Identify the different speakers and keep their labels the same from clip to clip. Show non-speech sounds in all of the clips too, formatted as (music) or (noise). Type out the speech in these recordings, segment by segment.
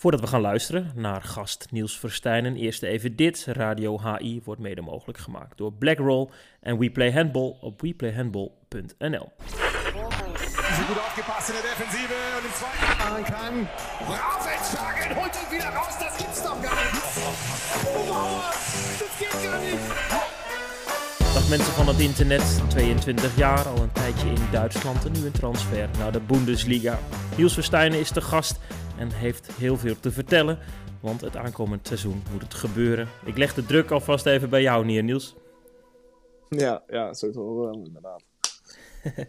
Speaker 1: Voordat we gaan luisteren naar gast Niels Verstijnen, eerst even dit. Radio HI wordt mede mogelijk gemaakt door Blackroll en We Play Handball op weplayhandball.nl.
Speaker 2: Gut aufgepasst in der Defensive und im zweiten machen kann. Rausentschlagen, holt ihn wieder raus, das gibt's doch gar nicht. Oh, das geht gar nicht.
Speaker 1: Dag mensen van het internet, 22 jaar, al een tijdje in Duitsland en nu een transfer naar de Bundesliga. Niels Verstijnen is de gast en heeft heel veel te vertellen, want het aankomend seizoen moet het gebeuren. Ik leg de druk alvast even bij jou neer, Niels. (laughs)
Speaker 3: Ja, ja, zo te horen, inderdaad. (laughs)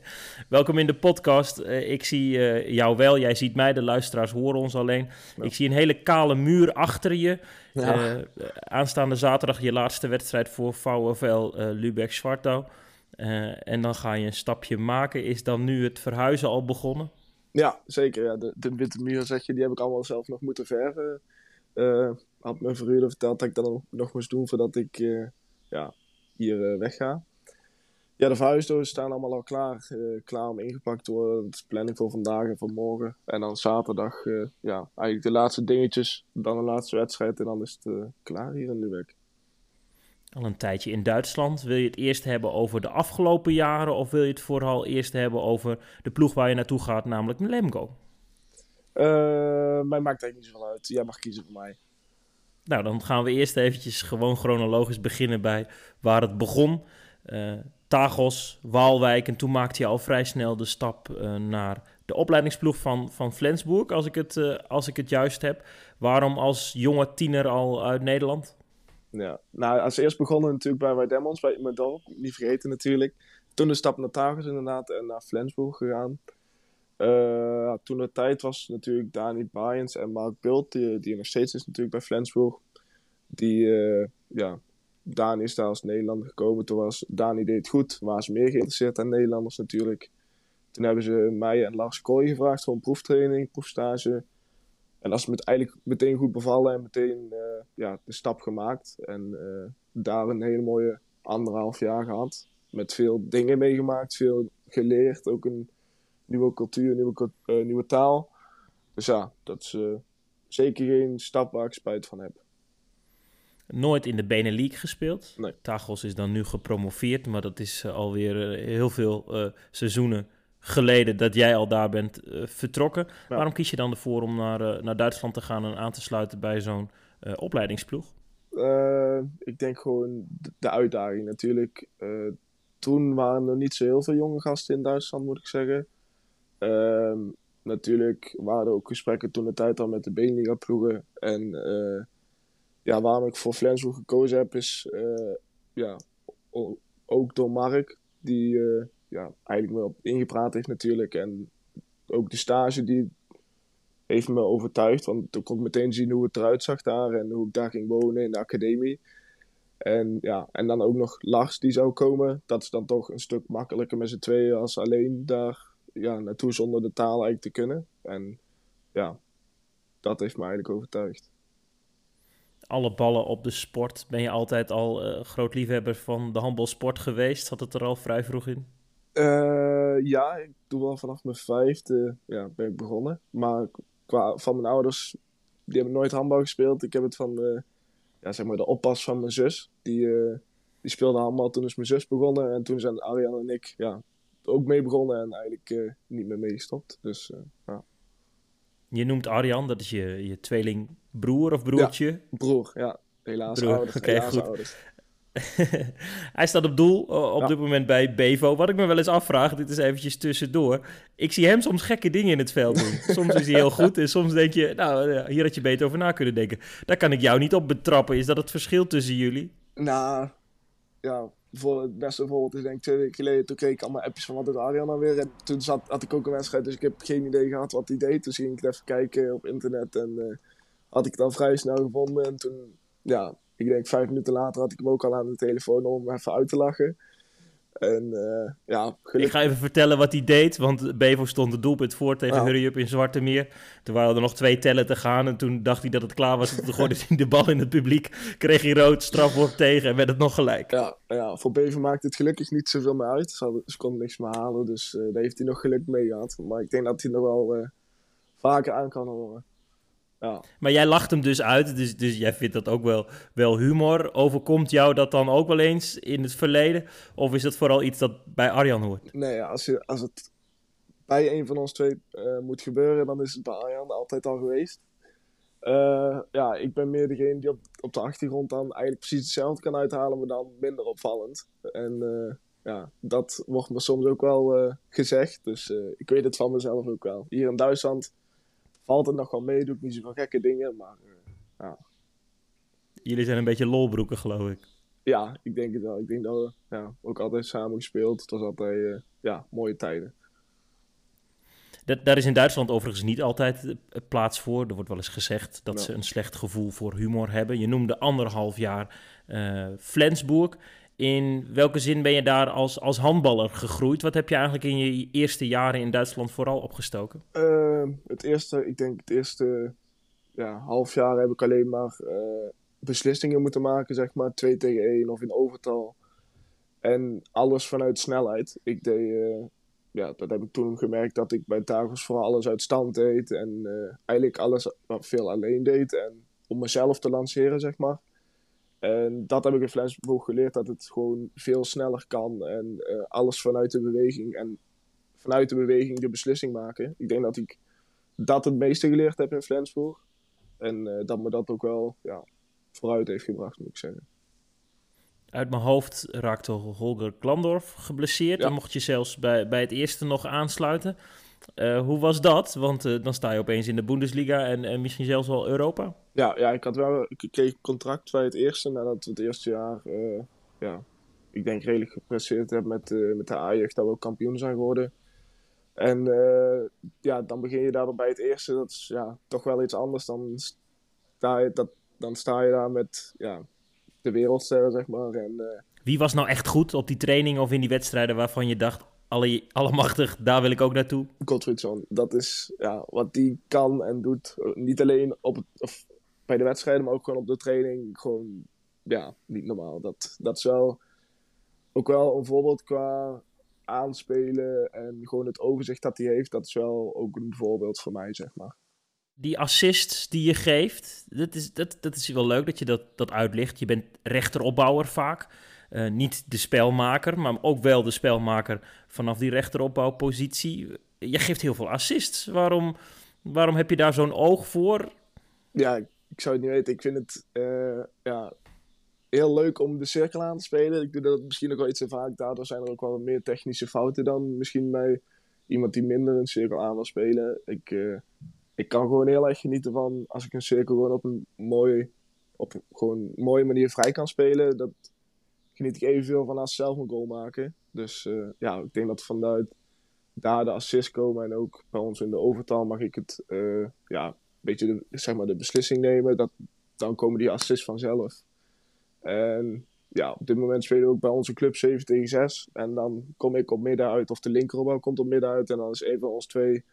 Speaker 1: Welkom in de podcast. Eh, ik zie uh, jou wel, jij ziet mij, de luisteraars horen ons alleen. Ik zie een hele kale muur achter je. Ja. Uh, aanstaande zaterdag je laatste wedstrijd voor VfL Lübeck-Zwartau. en dan ga je een stapje maken. Is dan nu het verhuizen al begonnen?
Speaker 3: Ja, zeker. Ja. De, de witte muur, zeg je, die heb ik allemaal zelf nog moeten verven. had mijn verhuurder verteld dat ik dat nog moest doen voordat ik ja, hier wegga. Ja, de verhuisdozen staan allemaal al klaar, uh, klaar om ingepakt te worden. Dat is planning voor vandaag en voor morgen. En dan zaterdag, uh, ja, eigenlijk de laatste dingetjes. Dan de laatste wedstrijd en dan is het uh, klaar hier in Lübeck.
Speaker 1: Al een tijdje in Duitsland. Wil je het eerst hebben over de afgelopen jaren... of wil je het vooral eerst hebben over de ploeg waar je naartoe gaat, namelijk Lemgo?
Speaker 3: mij maakt eigenlijk niet zoveel uit. Jij mag kiezen voor mij.
Speaker 1: Nou, dan gaan we eerst eventjes gewoon chronologisch beginnen bij waar het begon... Tagos, Waalwijk. En toen maakte hij al vrij snel de stap uh, naar de opleidingsploeg van, van Flensburg, als ik, het, als ik het juist heb. Waarom als jonge tiener al uit Nederland?
Speaker 3: Ja, nou, als eerst begonnen natuurlijk bij Weidemmons, bij mijn dorp. Niet vergeten natuurlijk. Toen de stap naar Tagos inderdaad en naar Flensburg gegaan. Uh, toen de tijd was natuurlijk Dani Bayens en Mark Bult, die, die nog steeds is natuurlijk bij Flensburg. Die, ja, Dani is daar als Nederlander gekomen. Toen was Dani deed het goed. Waren ze meer geïnteresseerd aan Nederlanders natuurlijk. Toen hebben ze mij en Lars Kooi gevraagd voor een proeftraining, proefstage. En dat is met, eigenlijk meteen goed bevallen en meteen uh, ja, de stap gemaakt. En uh, daar een hele mooie anderhalf jaar gehad. Met veel dingen meegemaakt, veel geleerd. Ook een nieuwe cultuur, nieuwe, uh, nieuwe taal. Dus ja, dat is zeker geen stap waar ik spijt van heb.
Speaker 1: Nooit in de Benelux gespeeld.
Speaker 3: Nee.
Speaker 1: Tagos is dan nu gepromoveerd, maar dat is alweer heel veel seizoenen geleden dat jij al daar bent vertrokken. Ja. Waarom kies je dan ervoor om naar, naar Duitsland te gaan en aan te sluiten bij zo'n opleidingsploeg?
Speaker 3: ik denk gewoon de uitdaging natuurlijk. toen waren er niet zo heel veel jonge gasten in Duitsland, moet ik zeggen. Ehm, natuurlijk waren er ook gesprekken toen de tijd al met de Beneliga-ploegen. En ja, waarom ik voor Flensburg gekozen heb, is ja, ook door Mark, die ja, eigenlijk op ingepraat heeft natuurlijk. En ook de stage die heeft me overtuigd, want toen kon ik meteen zien hoe het eruit zag daar en hoe ik daar ging wonen in de academie. En, ja, en dan ook nog Lars die zou komen. Dat is dan toch een stuk makkelijker met z'n tweeën als alleen daar ja, naartoe zonder de taal eigenlijk te kunnen. En ja, dat heeft me eigenlijk overtuigd
Speaker 1: alle ballen op de sport. Ben je altijd al uh, groot liefhebber van de handbalsport geweest? Zat het er al vrij vroeg in?
Speaker 3: Uh, ja, ik doe wel vanaf mijn vijfde ja, ben ik begonnen. Maar qua, van mijn ouders, die hebben nooit handbal gespeeld. Ik heb het van de, ja, zeg maar de oppas van mijn zus. Die, uh, die speelde handbal toen is mijn zus begonnen. En toen zijn Arjan en ik ja, ook mee begonnen en eigenlijk niet meer meegestopt. Dus ja.
Speaker 1: Je noemt Arjan, dat is je, je tweelingbroer of broertje?
Speaker 3: Ja, broer, ja. Helaas broer. ouders. Okay, helaas goed. ouders. (laughs)
Speaker 1: Hij staat op doel op ja. dit moment bij Bevo. Wat ik me wel eens afvraag, dit is eventjes tussendoor. Ik zie hem soms gekke dingen in het veld doen. (laughs) Soms is hij heel goed en soms denk je, nou, hier had je beter over na kunnen denken. Daar kan ik jou niet op betrappen. Is dat het verschil tussen jullie?
Speaker 3: Nou, ja, voor het beste voorbeeld is denk ik twee weken geleden. Toen kreeg ik allemaal appjes van wat doet Arjan dan weer. En toen zat, had ik ook een wedstrijd, dus ik heb geen idee gehad wat hij deed. Dus ging ik even kijken op internet en uh, had ik het dan vrij snel gevonden. En toen, ja, ik denk vijf minuten later had ik hem ook al aan de telefoon om even uit te lachen. En uh, ja.
Speaker 1: Ik ga even vertellen wat hij deed, want Bevo stond het doelpunt voor tegen ja. Hurry Up in Zwarte Meer. Toen waren er nog twee tellen te gaan en toen dacht hij dat het klaar was. Toen gooide (laughs) hij de bal in het publiek, kreeg hij rood, strafworp tegen en werd het nog gelijk.
Speaker 3: Ja, ja voor Bevo maakt het gelukkig niet zoveel meer uit. Ze, hadden, ze kon niks meer halen, dus uh, daar heeft hij nog geluk mee gehad. Maar ik denk dat hij nog wel uh, vaker aan kan horen. Ja.
Speaker 1: Maar jij lacht hem dus uit, dus, dus jij vindt dat ook wel, wel humor. Overkomt jou dat dan ook wel eens in het verleden? Of is dat vooral iets dat bij Arjan hoort?
Speaker 3: Nee, als, je, als het bij een van ons twee uh, moet gebeuren, dan is het bij Arjan altijd al geweest. Uh, ja, ik ben meer degene die op, op de achtergrond dan eigenlijk precies hetzelfde kan uithalen, maar dan minder opvallend. En uh, ja, dat wordt me soms ook wel gezegd, dus ik weet het van mezelf ook wel. Hier in Duitsland valt het nog wel mee, doe ik niet zoveel gekke dingen, maar ja.
Speaker 1: Jullie zijn een beetje lolbroeken, geloof ik.
Speaker 3: Ja, ik denk het wel. Ik denk dat we ja, ook altijd samen gespeeld. Het was altijd ja, mooie tijden.
Speaker 1: Dat, daar is in Duitsland overigens niet altijd plaats voor. Er wordt wel eens gezegd dat ze een slecht gevoel voor humor hebben. Je noemde anderhalf jaar uh, Flensburg. In welke zin ben je daar als, als handballer gegroeid? Wat heb je eigenlijk in je eerste jaren in Duitsland vooral opgestoken?
Speaker 3: Uh, het eerste, ik denk het eerste ja, half jaar heb ik alleen maar uh, beslissingen moeten maken, zeg maar. Twee tegen één of in overtal. En alles vanuit snelheid. Ik deed ja, dat heb ik toen gemerkt dat ik bij Tagos vooral alles uit stand deed. En uh, eigenlijk alles veel alleen deed. En om mezelf te lanceren, zeg maar. En dat heb ik in Flensburg geleerd, dat het gewoon veel sneller kan. En uh, alles vanuit de beweging. En vanuit de beweging de beslissing maken. Ik denk dat ik dat het meeste geleerd heb in Flensburg. En uh, dat me dat ook wel ja, vooruit heeft gebracht, moet ik zeggen.
Speaker 1: Uit mijn hoofd raakte Holger Klandorf geblesseerd. Ja. En mocht je zelfs bij, bij het eerste nog aansluiten. Uh, hoe was dat? Want uh, dan sta je opeens in de Bundesliga en, en misschien zelfs wel Europa.
Speaker 3: Ja, ja ik had wel ik kreeg contract bij het eerste. Nadat we het eerste jaar, uh, ja, ik denk redelijk gepresseerd hebben met, met de Ajax. Dat we ook kampioen zijn geworden. En ja, dan begin je daar bij het eerste. Dat is ja, toch wel iets anders. Dan sta je, dat, dan sta je daar met ja, de wereldsterren, zeg maar. En.
Speaker 1: Wie was nou echt goed op die training of in die wedstrijden waarvan je dacht, alle, allemachtig, daar wil ik ook naartoe?
Speaker 3: Gottfriedson, dat is ja, wat die kan en doet. Niet alleen op het, of bij de wedstrijden, maar ook gewoon op de training. Gewoon, ja, niet normaal. Dat, dat is wel ook wel een voorbeeld qua aanspelen en gewoon het overzicht dat hij heeft. Dat is wel ook een voorbeeld voor mij, zeg maar
Speaker 1: die assists die je geeft, dat is, dat, dat is wel leuk dat je dat, dat uitlicht. Je bent rechteropbouwer vaak. Uh, niet de spelmaker, maar ook wel de spelmaker vanaf die rechteropbouwpositie. Je geeft heel veel assists. Waarom, waarom heb je daar zo'n oog voor?
Speaker 3: Ja, ik zou het niet weten. Ik vind het uh, ja, heel leuk om de cirkel aan te spelen. Ik doe dat misschien ook wel iets te vaak. Daardoor zijn er ook wel meer technische fouten dan misschien bij iemand die minder een cirkel aan wil spelen. Ik, uh, ik kan gewoon heel erg genieten van als ik een cirkel gewoon op een mooie, op gewoon mooie manier vrij kan spelen. Dat geniet ik evenveel van als zelf een goal maken. Dus uh, ja, ik denk dat vanuit daar de assists komen en ook bij ons in de overtal mag ik het uh, ja, een beetje de, zeg maar de beslissing nemen. Dat, dan komen die assists vanzelf. En ja, op dit moment spelen we ook bij onze club 7 tegen 6. En dan kom ik op midden uit of de linkeropbouw komt op midden uit. En dan is een van ons twee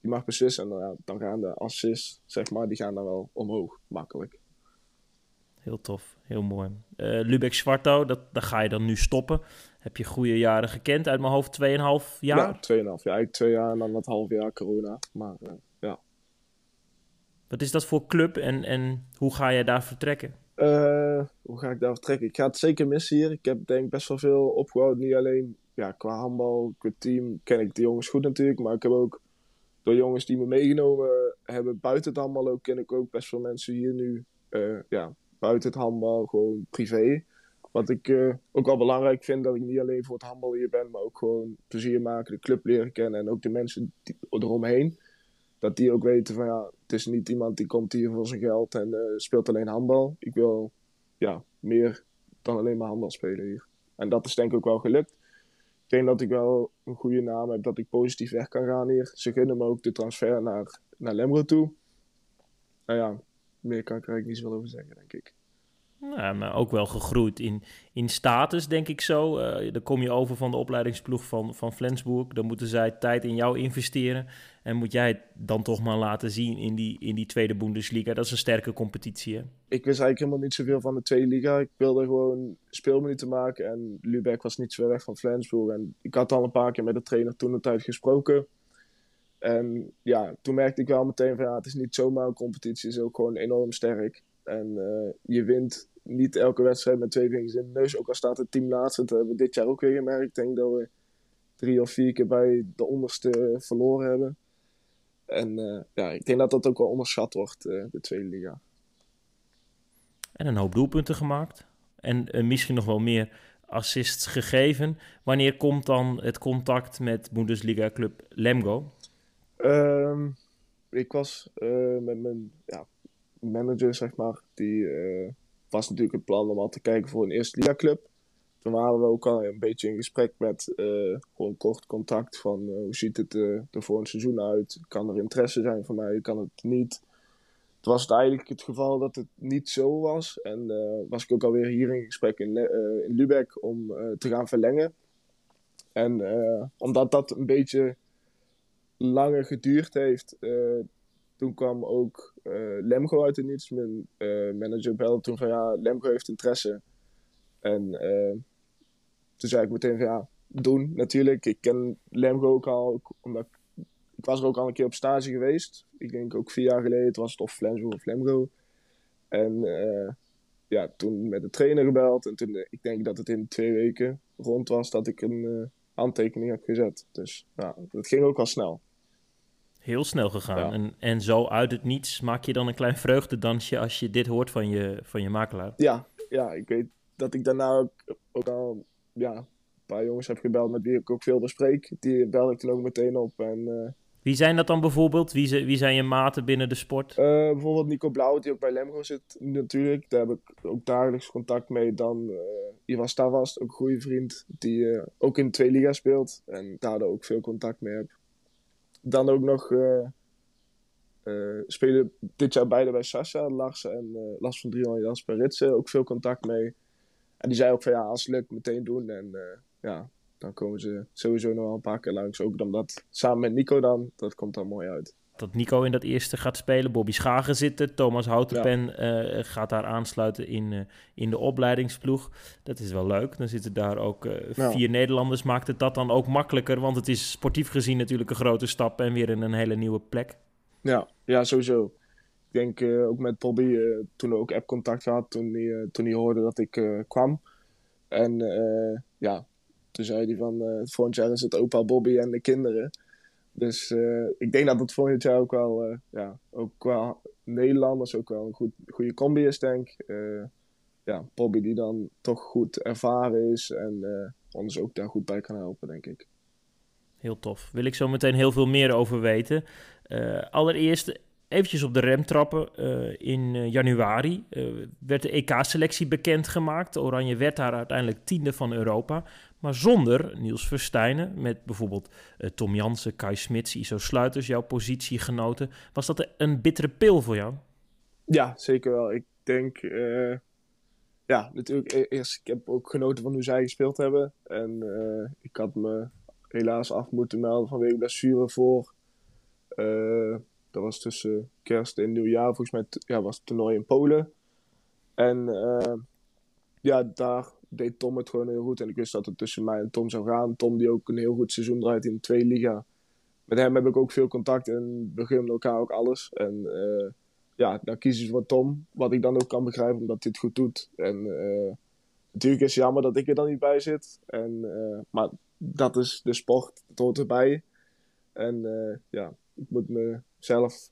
Speaker 3: die mag beslissen. En dan, dan gaan de assists, zeg maar, die gaan dan wel omhoog, makkelijk.
Speaker 1: Heel tof, heel mooi. Uh, Lubeck Zwartouw, dat, dat ga je dan nu stoppen. Heb je goede jaren gekend? Uit mijn hoofd 2,5 jaar?
Speaker 3: Ja, 2,5 jaar. Eigenlijk twee jaar en dan wat half jaar corona. Maar uh, ja.
Speaker 1: Wat is dat voor club en, en hoe ga je daar vertrekken?
Speaker 3: Uh, hoe ga ik daar vertrekken? Ik ga het zeker missen hier. Ik heb denk best wel veel opgebouwd. Niet alleen ja, qua handbal, qua team ken ik de jongens goed natuurlijk. Maar ik heb ook door jongens die me meegenomen hebben buiten het handbal ook, ken ik ook best veel mensen hier nu. Uh, ja, buiten het handbal, gewoon privé. Wat ik uh, ook wel belangrijk vind, dat ik niet alleen voor het handbal hier ben, maar ook gewoon plezier maken, de club leren kennen en ook de mensen die, eromheen. Dat die ook weten van ja, het is niet iemand die komt hier voor zijn geld en uh, speelt alleen handbal. Ik wil ja, meer dan alleen maar handbal spelen hier. En dat is denk ik ook wel gelukt ik denk dat ik wel een goede naam heb, dat ik positief weg kan gaan hier. Ze gunnen me ook de transfer naar, naar Lemro toe. Nou ja, meer kan ik er eigenlijk niet zoveel over zeggen, denk ik.
Speaker 1: Ja, maar ook wel gegroeid in, in status, denk ik zo. Uh, dan kom je over van de opleidingsploeg van, van Flensburg. Dan moeten zij tijd in jou investeren. En moet jij het dan toch maar laten zien in die, in die tweede Bundesliga. Dat is een sterke competitie, hè?
Speaker 3: Ik wist eigenlijk helemaal niet zoveel van de tweede liga. Ik wilde gewoon speelminuten maken. En Lübeck was niet zo weg van Flensburg. En ik had al een paar keer met de trainer toen de tijd gesproken. En ja, toen merkte ik wel meteen van ja, het is niet zomaar een competitie, het is ook gewoon enorm sterk. En je wint niet elke wedstrijd met twee vingers in de neus, ook al staat het team laatste. Dat hebben we dit jaar ook weer gemerkt. Ik denk dat we drie of vier keer bij de onderste verloren hebben. En uh, ja, ik denk dat dat ook wel onderschat wordt, uh, de Tweede Liga.
Speaker 1: En een hoop doelpunten gemaakt. En misschien nog wel meer assists gegeven. Wanneer komt dan het contact met Bundesliga-club Lemgo?
Speaker 3: Um, ik was met mijn ja, manager, zeg maar. Die was natuurlijk het plan om al te kijken voor een eerste liga-club toen waren we ook al een beetje in gesprek met uh, gewoon kort contact van hoe ziet het er voor een seizoen uit? Kan er interesse zijn voor mij? Kan het niet? Het was het eigenlijk het geval dat het niet zo was. En was ik ook alweer hier in gesprek in, in Lübeck om te gaan verlengen. En omdat dat een beetje langer geduurd heeft, toen kwam ook Lemgo uit de niets. Mijn manager belde toen van ja, Lemgo heeft interesse. En toen zei ik meteen van ja, doen natuurlijk. Ik ken Lemgo ook al, omdat ik, was er ook al een keer op stage geweest. Ik denk ook vier jaar geleden, was het of Flensburg of Lemgo. En ja, toen met de trainer gebeld. En toen, ik denk dat het in twee weken rond was dat ik een uh, handtekening heb gezet. Dus ja, dat ging ook wel snel.
Speaker 1: Heel snel gegaan. En, en zo uit het niets maak je dan een klein vreugdedansje als je dit hoort van je, van je makelaar.
Speaker 3: Ja, ja, ik weet dat ik daarna ook, ook al ja, een paar jongens heb gebeld met wie ik ook veel bespreek. Die belde ik toen ook meteen op. En, uh,
Speaker 1: wie zijn dat dan bijvoorbeeld? Wie, wie zijn je maten binnen de sport?
Speaker 3: Uh, bijvoorbeeld Nico Blauw, die ook bij Lemgo zit natuurlijk. Daar heb ik ook dagelijks contact mee. Dan uh, Ivan Stavast, ook een goede vriend, die ook in twee liga speelt. En daar ook veel contact mee heb. Dan ook nog spelen dit jaar beide bij Sasha, Lars en Lars van Driel en Jasper Ritsen. Ook veel contact mee. En die zei ook van ja, als het lukt, meteen doen. En ja, dan komen ze sowieso nog wel een paar keer langs. Ook omdat samen met Nico dan, dat komt dan mooi uit.
Speaker 1: Dat Nico in dat eerste gaat spelen, Bobby Schagen zit er, Thomas Houtenpen ja. uh, gaat daar aansluiten in, uh, in de opleidingsploeg. Dat is wel leuk. Dan zitten daar ook ja. vier Nederlanders. Maakt het dat dan ook makkelijker? Want het is sportief gezien natuurlijk een grote stap en weer in een hele nieuwe plek.
Speaker 3: Ja, ja sowieso ik denk ook met Bobby, toen ook app-contact gehad, toen hij, toen hij hoorde dat ik kwam. En ja, toen zei hij van, volgend jaar is het opa Bobby en de kinderen. Dus ik denk dat het volgend jaar ook wel, ja, ook qua Nederlanders ook wel een goed, goede combi is, denk ik. ja, Bobby die dan toch goed ervaren is en ons ook daar goed bij kan helpen, denk ik.
Speaker 1: Heel tof. Wil ik zo meteen heel veel meer over weten. allereerst eventjes op de rem trappen. In januari werd de EK-selectie bekendgemaakt. Oranje werd daar uiteindelijk tiende van Europa. Maar zonder Niels Verstijnen, met bijvoorbeeld Tom Jansen, Kai Smits, Iso Sluiters, jouw positiegenoten. Was dat een bittere pil voor jou?
Speaker 3: Ja, zeker wel. Ik denk, ja, natuurlijk e-, eerst, ik heb ook genoten van hoe zij gespeeld hebben. En ik had me helaas af moeten melden vanwege blessure voor dat was tussen kerst en nieuwjaar. Volgens mij ja, was het toernooi in Polen. En ja, daar deed Tom het gewoon heel goed. En ik wist dat het tussen mij en Tom zou gaan. Tom die ook een heel goed seizoen draait in de tweede liga. Met hem heb ik ook veel contact en we gunnen elkaar ook alles. En uh, ja, dan kiezen ze voor Tom. Wat ik dan ook kan begrijpen, omdat hij het goed doet. En uh, natuurlijk is het jammer dat ik er dan niet bij zit. En, maar dat is de sport, het hoort erbij. En ja, ik moet me zelf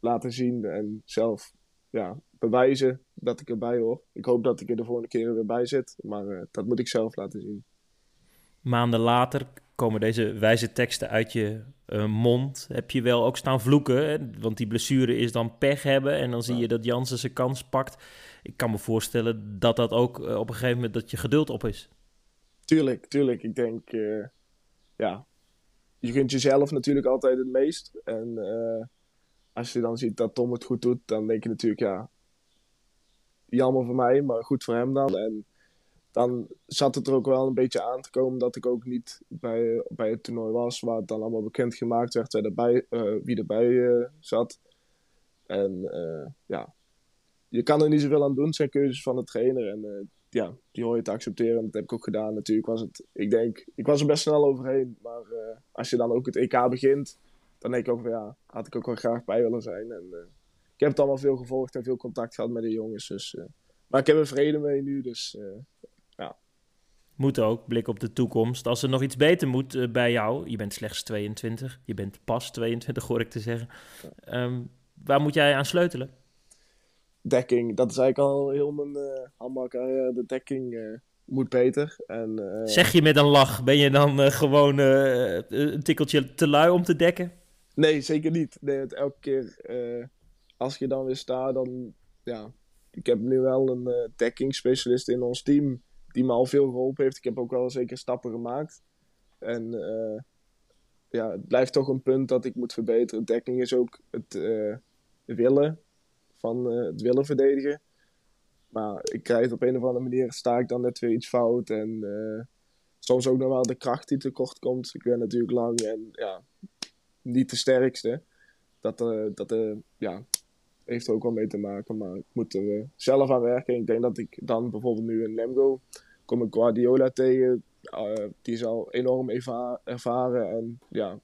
Speaker 3: laten zien en zelf ja, bewijzen dat ik erbij hoor. Ik hoop dat ik er de volgende keer weer bij zit, maar uh, dat moet ik zelf laten zien.
Speaker 1: Maanden later komen deze wijze teksten uit je uh, mond. Heb je wel ook staan vloeken, hè? want die blessure is dan pech hebben en dan zie je dat Jansen zijn kans pakt. Ik kan me voorstellen dat dat ook uh, op een gegeven moment dat je geduld op is.
Speaker 3: Tuurlijk, tuurlijk. Ik denk, ja, je gunt jezelf natuurlijk altijd het meest. En als je dan ziet dat Tom het goed doet, dan denk je natuurlijk, ja, jammer voor mij, maar goed voor hem dan. En dan zat het er ook wel een beetje aan te komen dat ik ook niet bij, bij het toernooi was, waar het dan allemaal bekend gemaakt werd wie erbij, uh, wie erbij uh, zat. En ja, je kan er niet zoveel aan doen, zijn keuzes van de trainer. En ja, die hoor je te accepteren. En dat heb ik ook gedaan. Natuurlijk was het, ik denk, ik was er best snel overheen. Maar als je dan ook het EK begint, dan denk ik ook van ja, had ik ook wel graag bij willen zijn. En, heb het allemaal veel gevolgd en veel contact gehad met de jongens. Dus, maar ik heb er vrede mee nu, dus ja.
Speaker 1: Moet ook, blik op de toekomst. Als er nog iets beter moet bij jou, je bent slechts 22, je bent pas 22 hoor ik te zeggen. Ehm, waar moet jij aan sleutelen?
Speaker 3: Dekking, dat is eigenlijk al heel mijn uh, De dekking moet beter. En,
Speaker 1: uh... Zeg je met een lach, ben je dan uh, gewoon een tikkeltje te lui om te dekken?
Speaker 3: Nee, zeker niet. Nee, het, elke keer als je dan weer staat, dan ja. Ik heb nu wel een dekkingsspecialist in ons team die me al veel geholpen heeft. Ik heb ook wel zeker stappen gemaakt. En ja, het blijft toch een punt dat ik moet verbeteren. Dekking is ook het willen van het willen verdedigen. Maar ik krijg het op een of andere manier, sta ik dan net weer iets fout. En uh, soms ook nog wel de kracht die tekort komt. Ik ben natuurlijk lang en ja, niet de sterkste. Dat, uh, dat uh, ja, heeft er ook wel mee te maken. Maar ik moet er zelf aan werken. Ik denk dat ik dan bijvoorbeeld nu in Lemgo kom ik Guardiola tegen. die is al enorm ervaren en ja,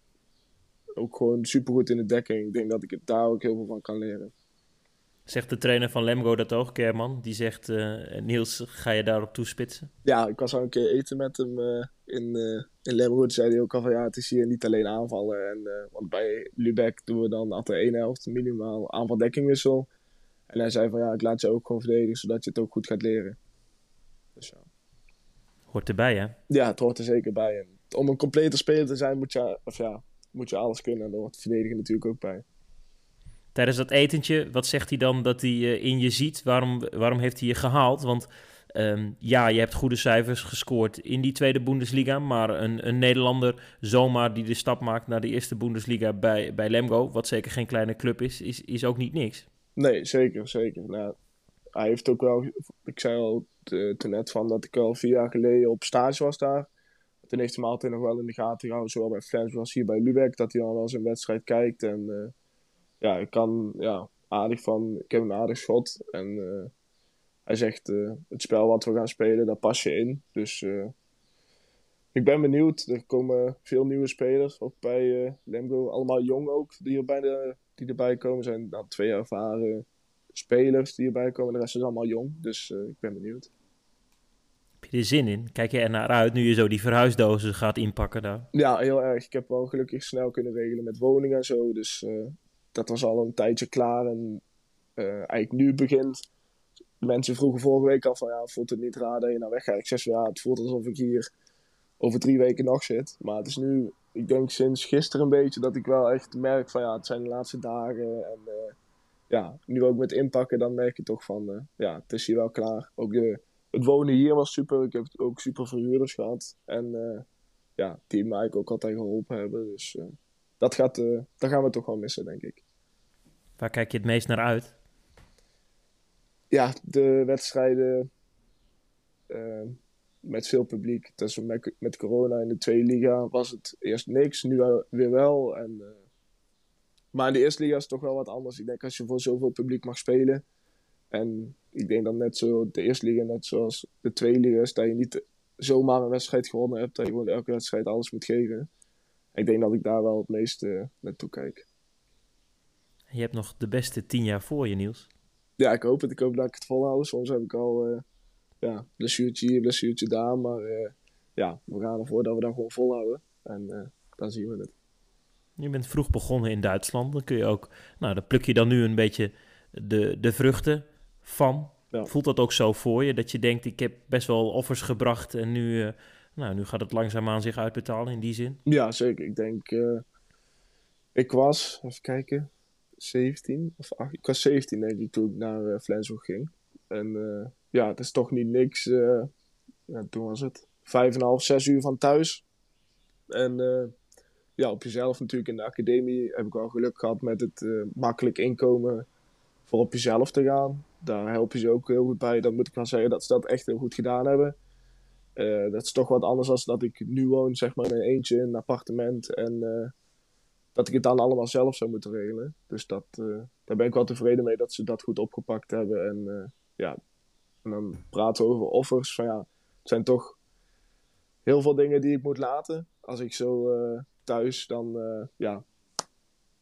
Speaker 3: ook gewoon supergoed in de dekking. Ik denk dat ik daar ook heel veel van kan leren.
Speaker 1: Zegt de trainer van Lemgo dat ook, Kerman? Die zegt, uh, Niels, ga je daarop toespitsen?
Speaker 3: Ja, ik was al een keer eten met hem uh, in, uh, in Lemgo. Toen zei hij ook al van, ja, het is hier niet alleen aanvallen. En, want bij Lubeck doen we dan altijd één helft minimaal aanval-dekkingwissel. En hij zei van, ja, ik laat je ook gewoon verdedigen, zodat je het ook goed gaat leren.
Speaker 1: Dus ja. Hoort erbij, hè?
Speaker 3: Ja, het hoort er zeker bij. En om een complete speler te zijn, moet je, of ja, moet je alles kunnen. En daar hoort verdedigen natuurlijk ook bij
Speaker 1: tijdens dat etentje, wat zegt hij dan dat hij uh, in je ziet? Waarom, waarom heeft hij je gehaald? Want um, ja, je hebt goede cijfers gescoord in die tweede Bundesliga. Maar een, een Nederlander zomaar die de stap maakt naar de eerste Bundesliga bij, bij Lemgo, wat zeker geen kleine club is, is, is ook niet niks.
Speaker 3: Nee, zeker, zeker. Nou, hij heeft ook wel, ik zei al toen net van dat ik al vier jaar geleden op stage was daar. Toen heeft hij nog wel in de gaten gehouden, zowel bij Flens als hier bij Lübeck, dat hij dan wel een wedstrijd kijkt en... Uh, ja, ik kan ja, aardig van, ik heb een aardig schot. En uh, hij zegt, uh, het spel wat we gaan spelen, daar pas je in. Dus uh, ik ben benieuwd. Er komen veel nieuwe spelers, ook bij Lemgo. Allemaal jong ook, die, erbij, de, die erbij komen. zijn dan twee ervaren spelers die erbij komen. De rest is allemaal jong, dus ik ben benieuwd.
Speaker 1: Heb je er zin in? Kijk je er naar uit nu je zo die verhuisdozen gaat inpakken daar?
Speaker 3: Ja, heel erg. Ik heb wel gelukkig snel kunnen regelen met woningen en zo. Dus dat was al een tijdje klaar. En uh, eigenlijk nu begint. Mensen vroegen vorige week al van ja, voelt het niet raar dat je naar weg gaat? Ik zeg ja, het voelt alsof ik hier over drie weken nog zit. Maar het is nu, ik denk sinds gisteren een beetje, dat ik wel echt merk van ja, het zijn de laatste dagen. En uh, ja, nu ook met inpakken, dan merk je toch van uh, ja, het is hier wel klaar. Ook de, het wonen hier was super. Ik heb ook super verhuurders gehad. En ja, die mij ook altijd geholpen hebben. Dus dat, gaat, uh, dat gaan we toch wel missen, denk ik.
Speaker 1: Waar kijk je het meest naar uit?
Speaker 3: Ja, de wedstrijden uh, met veel publiek. Dus met, met corona in de tweede liga was het eerst niks, nu weer wel. En, uh, maar in de eerste liga is het toch wel wat anders. Ik denk als je voor zoveel publiek mag spelen. En ik denk dat net zo de eerste liga, net zoals de tweede liga is, dat je niet zomaar een wedstrijd gewonnen hebt. Dat je gewoon elke wedstrijd alles moet geven ik denk dat ik daar wel het meeste uh, naartoe kijk.
Speaker 1: Je hebt nog de beste tien jaar voor je, Niels.
Speaker 3: Ja, ik hoop het. Ik hoop dat ik het volhoud. Soms heb ik al uh, ja, blessuurtje hier, blessuurtje daar. Maar uh, ja, we gaan ervoor dat we dat gewoon volhouden. En uh, dan zien we het.
Speaker 1: Je bent vroeg begonnen in Duitsland. Dan kun je ook, nou, dan pluk je dan nu een beetje de, de vruchten van. Ja. Voelt dat ook zo voor je? Dat je denkt, ik heb best wel offers gebracht en nu nou, nu gaat het langzaamaan zich uitbetalen in die zin.
Speaker 3: Ja, zeker. Ik denk, uh, ik was, even kijken, 17 of 8, ik was 17 denk ik toen ik naar uh, Flensburg ging. En uh, ja, het is toch niet niks. ja, toen was het 5,5, 6 uur van thuis. En ja, op jezelf natuurlijk in de academie heb ik wel geluk gehad met het makkelijk inkomen voor op jezelf te gaan. Daar help je ze ook heel goed bij. Dan moet ik wel zeggen dat ze dat echt heel goed gedaan hebben. Uh, dat is toch wat anders dan dat ik nu woon, zeg maar, in een eentje in een appartement. En uh, dat ik het dan allemaal zelf zou moeten regelen. Dus dat, uh, daar ben ik wel tevreden mee dat ze dat goed opgepakt hebben. En ja, en dan praten we over offers. Van ja, het zijn toch heel veel dingen die ik moet laten. Als ik zo thuis dan, ja,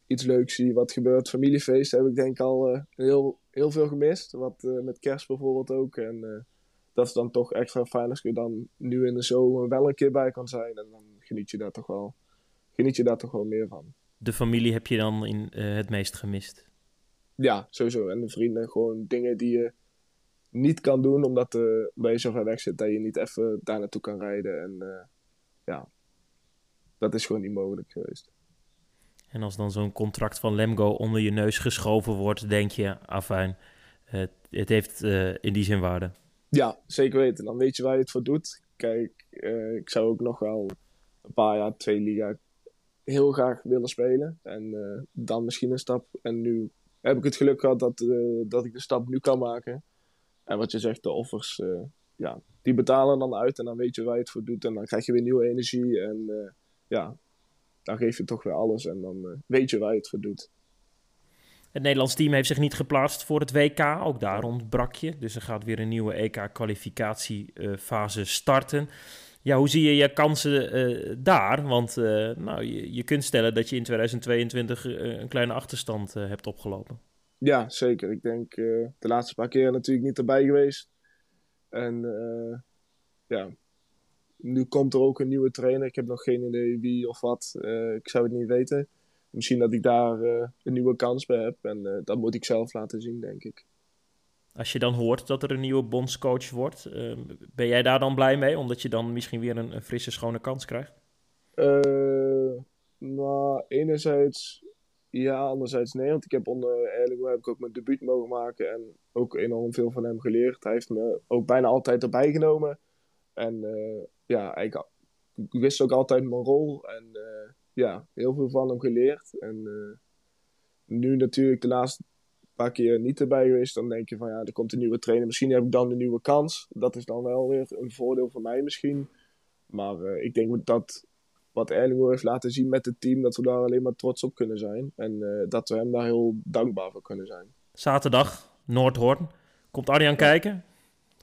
Speaker 3: iets leuks zie wat gebeurt. Familiefeest heb ik denk al heel, heel veel gemist. Wat met kerst bijvoorbeeld ook. En dat is dan toch extra fijn als je dan nu in de zomer wel een keer bij kan zijn. En dan geniet je daar toch wel, geniet je daar toch wel meer van.
Speaker 1: De familie heb je dan in, het meest gemist?
Speaker 3: Ja, sowieso. En de vrienden, gewoon dingen die je niet kan doen omdat, uh, je zo ver weg zit dat je niet even daar naartoe kan rijden. En uh, ja, dat is gewoon niet mogelijk geweest.
Speaker 1: En als dan zo'n contract van Lemgo onder je neus geschoven wordt, denk je, afijn, het, het heeft uh, in die zin waarde.
Speaker 3: Ja, zeker weten. Dan weet je waar je het voor doet. Kijk, ik zou ook nog wel een paar jaar twee liga heel graag willen spelen. En dan misschien een stap. En nu heb ik het geluk gehad dat, dat ik de stap nu kan maken. En wat je zegt, de offers, ja, die betalen dan uit en dan weet je waar je het voor doet. En dan krijg je weer nieuwe energie en ja, dan geef je toch weer alles en dan weet je waar je het voor doet.
Speaker 1: Het Nederlands team heeft zich niet geplaatst voor het WK, ook daar ontbrak je. Dus er gaat weer een nieuwe EK-kwalificatiefase starten. Ja, hoe zie je je kansen daar? Want nou, je, je, kunt stellen dat je in 2022 een kleine achterstand hebt opgelopen.
Speaker 3: Ja, zeker. Ik denk de laatste paar keer natuurlijk niet erbij geweest. En ja, nu komt er ook een nieuwe trainer. Ik heb nog geen idee wie of wat. Ik zou het niet weten. Misschien dat ik daar een nieuwe kans bij heb. En dat moet ik zelf laten zien, denk ik.
Speaker 1: Als je dan hoort dat er een nieuwe bondscoach wordt, ben jij daar dan blij mee? Omdat je dan misschien weer een, een frisse, schone kans krijgt?
Speaker 3: nou, enerzijds ja, anderzijds nee, want ik heb onder Erlingo heb ik ook mijn debuut mogen maken en ook enorm veel van hem geleerd. Hij heeft me ook bijna altijd erbij genomen. En uh, ja, ik, ik, wist ook altijd mijn rol en uh, ja, heel veel van hem geleerd. En uh, nu natuurlijk de laatste paar keer niet erbij geweest, dan denk je van ja, er komt een nieuwe trainer. Misschien heb ik dan een nieuwe kans. Dat is dan wel weer een voordeel voor mij misschien. Maar ik denk dat wat Erlingo heeft laten zien met het team, dat we daar alleen maar trots op kunnen zijn. En uh, dat we hem daar heel dankbaar voor kunnen zijn.
Speaker 1: Zaterdag, Noordhoorn. Komt Arjan kijken?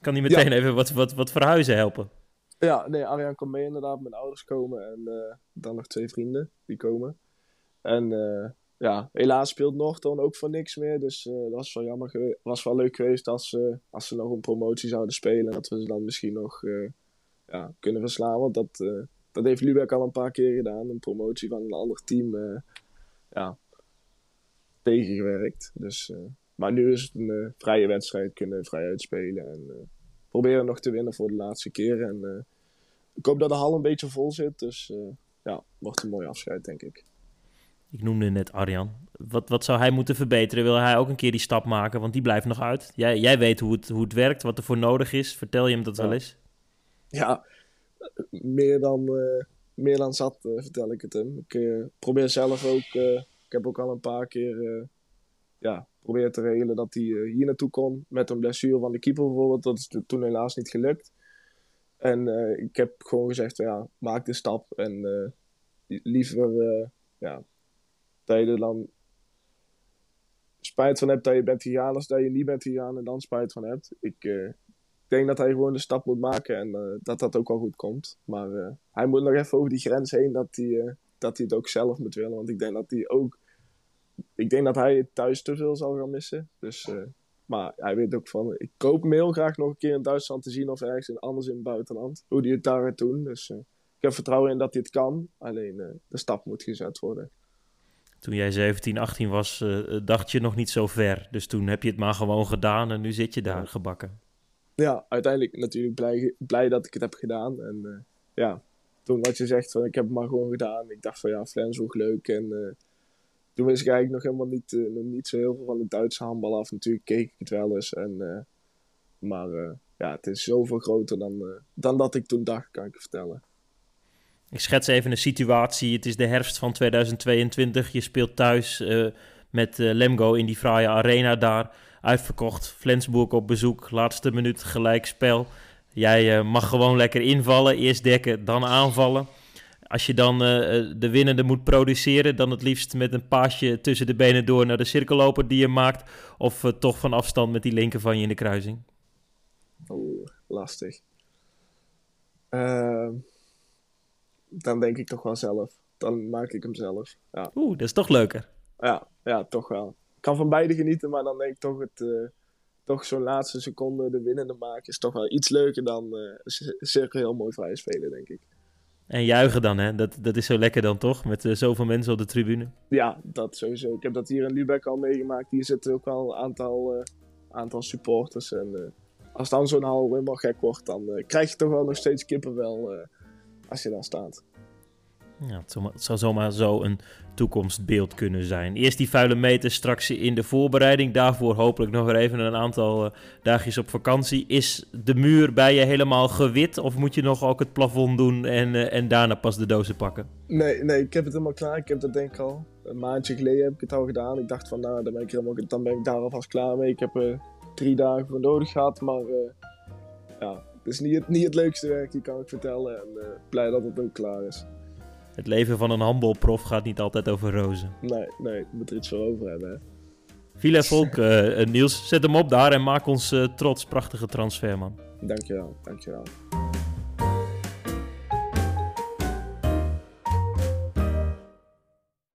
Speaker 1: Kan hij meteen even wat, wat, wat verhuizen helpen?
Speaker 3: Ja, nee, Arjan komt mee inderdaad. Mijn ouders komen en uh, dan nog twee vrienden die komen. En uh, ja, helaas speelt Noordhoorn ook voor niks meer. Dus dat was wel jammer. was wel leuk geweest als, als ze nog een promotie zouden spelen. Dat we ze dan misschien nog ja, kunnen verslaan. Want dat dat heeft Lubeck al een paar keer gedaan. Een promotie van een ander team uh, ja, tegengewerkt. Dus, uh, maar nu is het een uh, vrije wedstrijd. Kunnen vrij uitspelen. En proberen nog te winnen voor de laatste keer. En ik hoop dat de hal een beetje vol zit. Dus ja, wordt een mooi afscheid, denk ik.
Speaker 1: Ik noemde net Arjan. Wat, wat zou hij moeten verbeteren? Wil hij ook een keer die stap maken? Want die blijft nog uit. Jij, jij weet hoe het, hoe het werkt, wat er voor nodig is. Vertel je hem dat wel eens?
Speaker 3: Ja, meer dan, uh, meer dan zat, vertel ik het hem. Ik probeer zelf ook, ik heb ook al een paar keer ja, probeer te regelen dat hij hier naartoe kon. Met een blessure van de keeper bijvoorbeeld. Dat is toen helaas niet gelukt. En ik heb gewoon gezegd, ja, maak de stap. En liever ja, dat je er dan spijt van hebt dat je bent gegaan als dat je niet bent gegaan en dan spijt van hebt. Ik, denk dat hij gewoon de stap moet maken en dat dat ook wel goed komt. Maar hij moet nog even over die grens heen dat hij, dat hij het ook zelf moet willen. Want ik denk dat hij ook. Ik denk dat hij thuis te veel zal gaan missen. Dus, maar hij weet ook van. Ik koop hem heel graag nog een keer in Duitsland te zien of ergens in, anders in het buitenland. Hoe hij het daar gaat doen. Dus ik heb vertrouwen in dat hij het kan. Alleen de stap moet gezet worden.
Speaker 1: Toen jij 17, 18 was, dacht je nog niet zo ver. Dus toen heb je het maar gewoon gedaan en nu zit je daar gebakken
Speaker 3: ja, uiteindelijk natuurlijk blij, blij dat ik het heb gedaan. En ja, toen wat je zegt van ik heb het maar gewoon gedaan. Ik dacht van ja, Flensburg leuk. En toen wist ik eigenlijk nog helemaal niet, uh, nog niet zo heel veel van de Duitse handbal af. Natuurlijk keek ik het wel eens. En, maar ja, het is zoveel groter dan, dan dat ik toen dacht, kan ik je vertellen.
Speaker 1: Ik schets even een situatie. Het is de herfst van 2022. Je speelt thuis met Lemgo in die fraaie arena daar uitverkocht. Flensburg op bezoek, laatste minuut gelijkspel. Jij uh, mag gewoon lekker invallen, eerst dekken, dan aanvallen. Als je dan uh, de winnende moet produceren, dan het liefst met een paasje tussen de benen door naar de cirkelloper die je maakt. Of uh, toch van afstand met die linker van je in de kruising.
Speaker 3: Oeh, lastig. Ehm, dan denk ik toch wel zelf. Dan maak ik hem zelf. Ja.
Speaker 1: Oeh, dat is toch leuker.
Speaker 3: Ja, ja, toch wel. Ik kan van beide genieten, maar dan denk ik toch het... Toch zo'n laatste seconde de winnende maken is toch wel iets leuker dan cirkel heel mooi vrij spelen, denk ik.
Speaker 1: En juichen dan, hè? Dat, dat is zo lekker dan toch? Met uh, zoveel mensen op de tribune.
Speaker 3: Ja, dat sowieso. Ik heb dat hier in Lübeck al meegemaakt. Hier zitten ook wel een aantal, uh, aantal supporters. En uh, als dan zo'n hal helemaal gek wordt, dan krijg je toch wel nog steeds kippenvel als je daar staat.
Speaker 1: Ja, het zou zomaar zo een toekomstbeeld kunnen zijn. Eerst die vuile meter, straks in de voorbereiding. Daarvoor hopelijk nog weer even een aantal uh, dagjes op vakantie. Is de muur bij je helemaal gewit? Of moet je nog ook het plafond doen en, uh, en daarna pas de dozen pakken?
Speaker 3: Nee, nee, ik heb het helemaal klaar. Ik heb dat denk ik al een maandje geleden heb ik het al gedaan. Ik dacht van nou, dan ben ik, helemaal, dan ben ik daar alvast klaar mee. Ik heb er uh, drie dagen voor nodig gehad, maar ja, het is niet het, niet het leukste werk, die kan ik vertellen. En blij dat het ook klaar is
Speaker 1: het leven van een handbalprof gaat niet altijd over rozen.
Speaker 3: Nee, nee, ik moet er iets voor over hebben. Hè.
Speaker 1: Villa Volk, uh, Niels, zet hem op daar en maak ons uh, trots. Prachtige transfer, man.
Speaker 3: Dankjewel, dankjewel.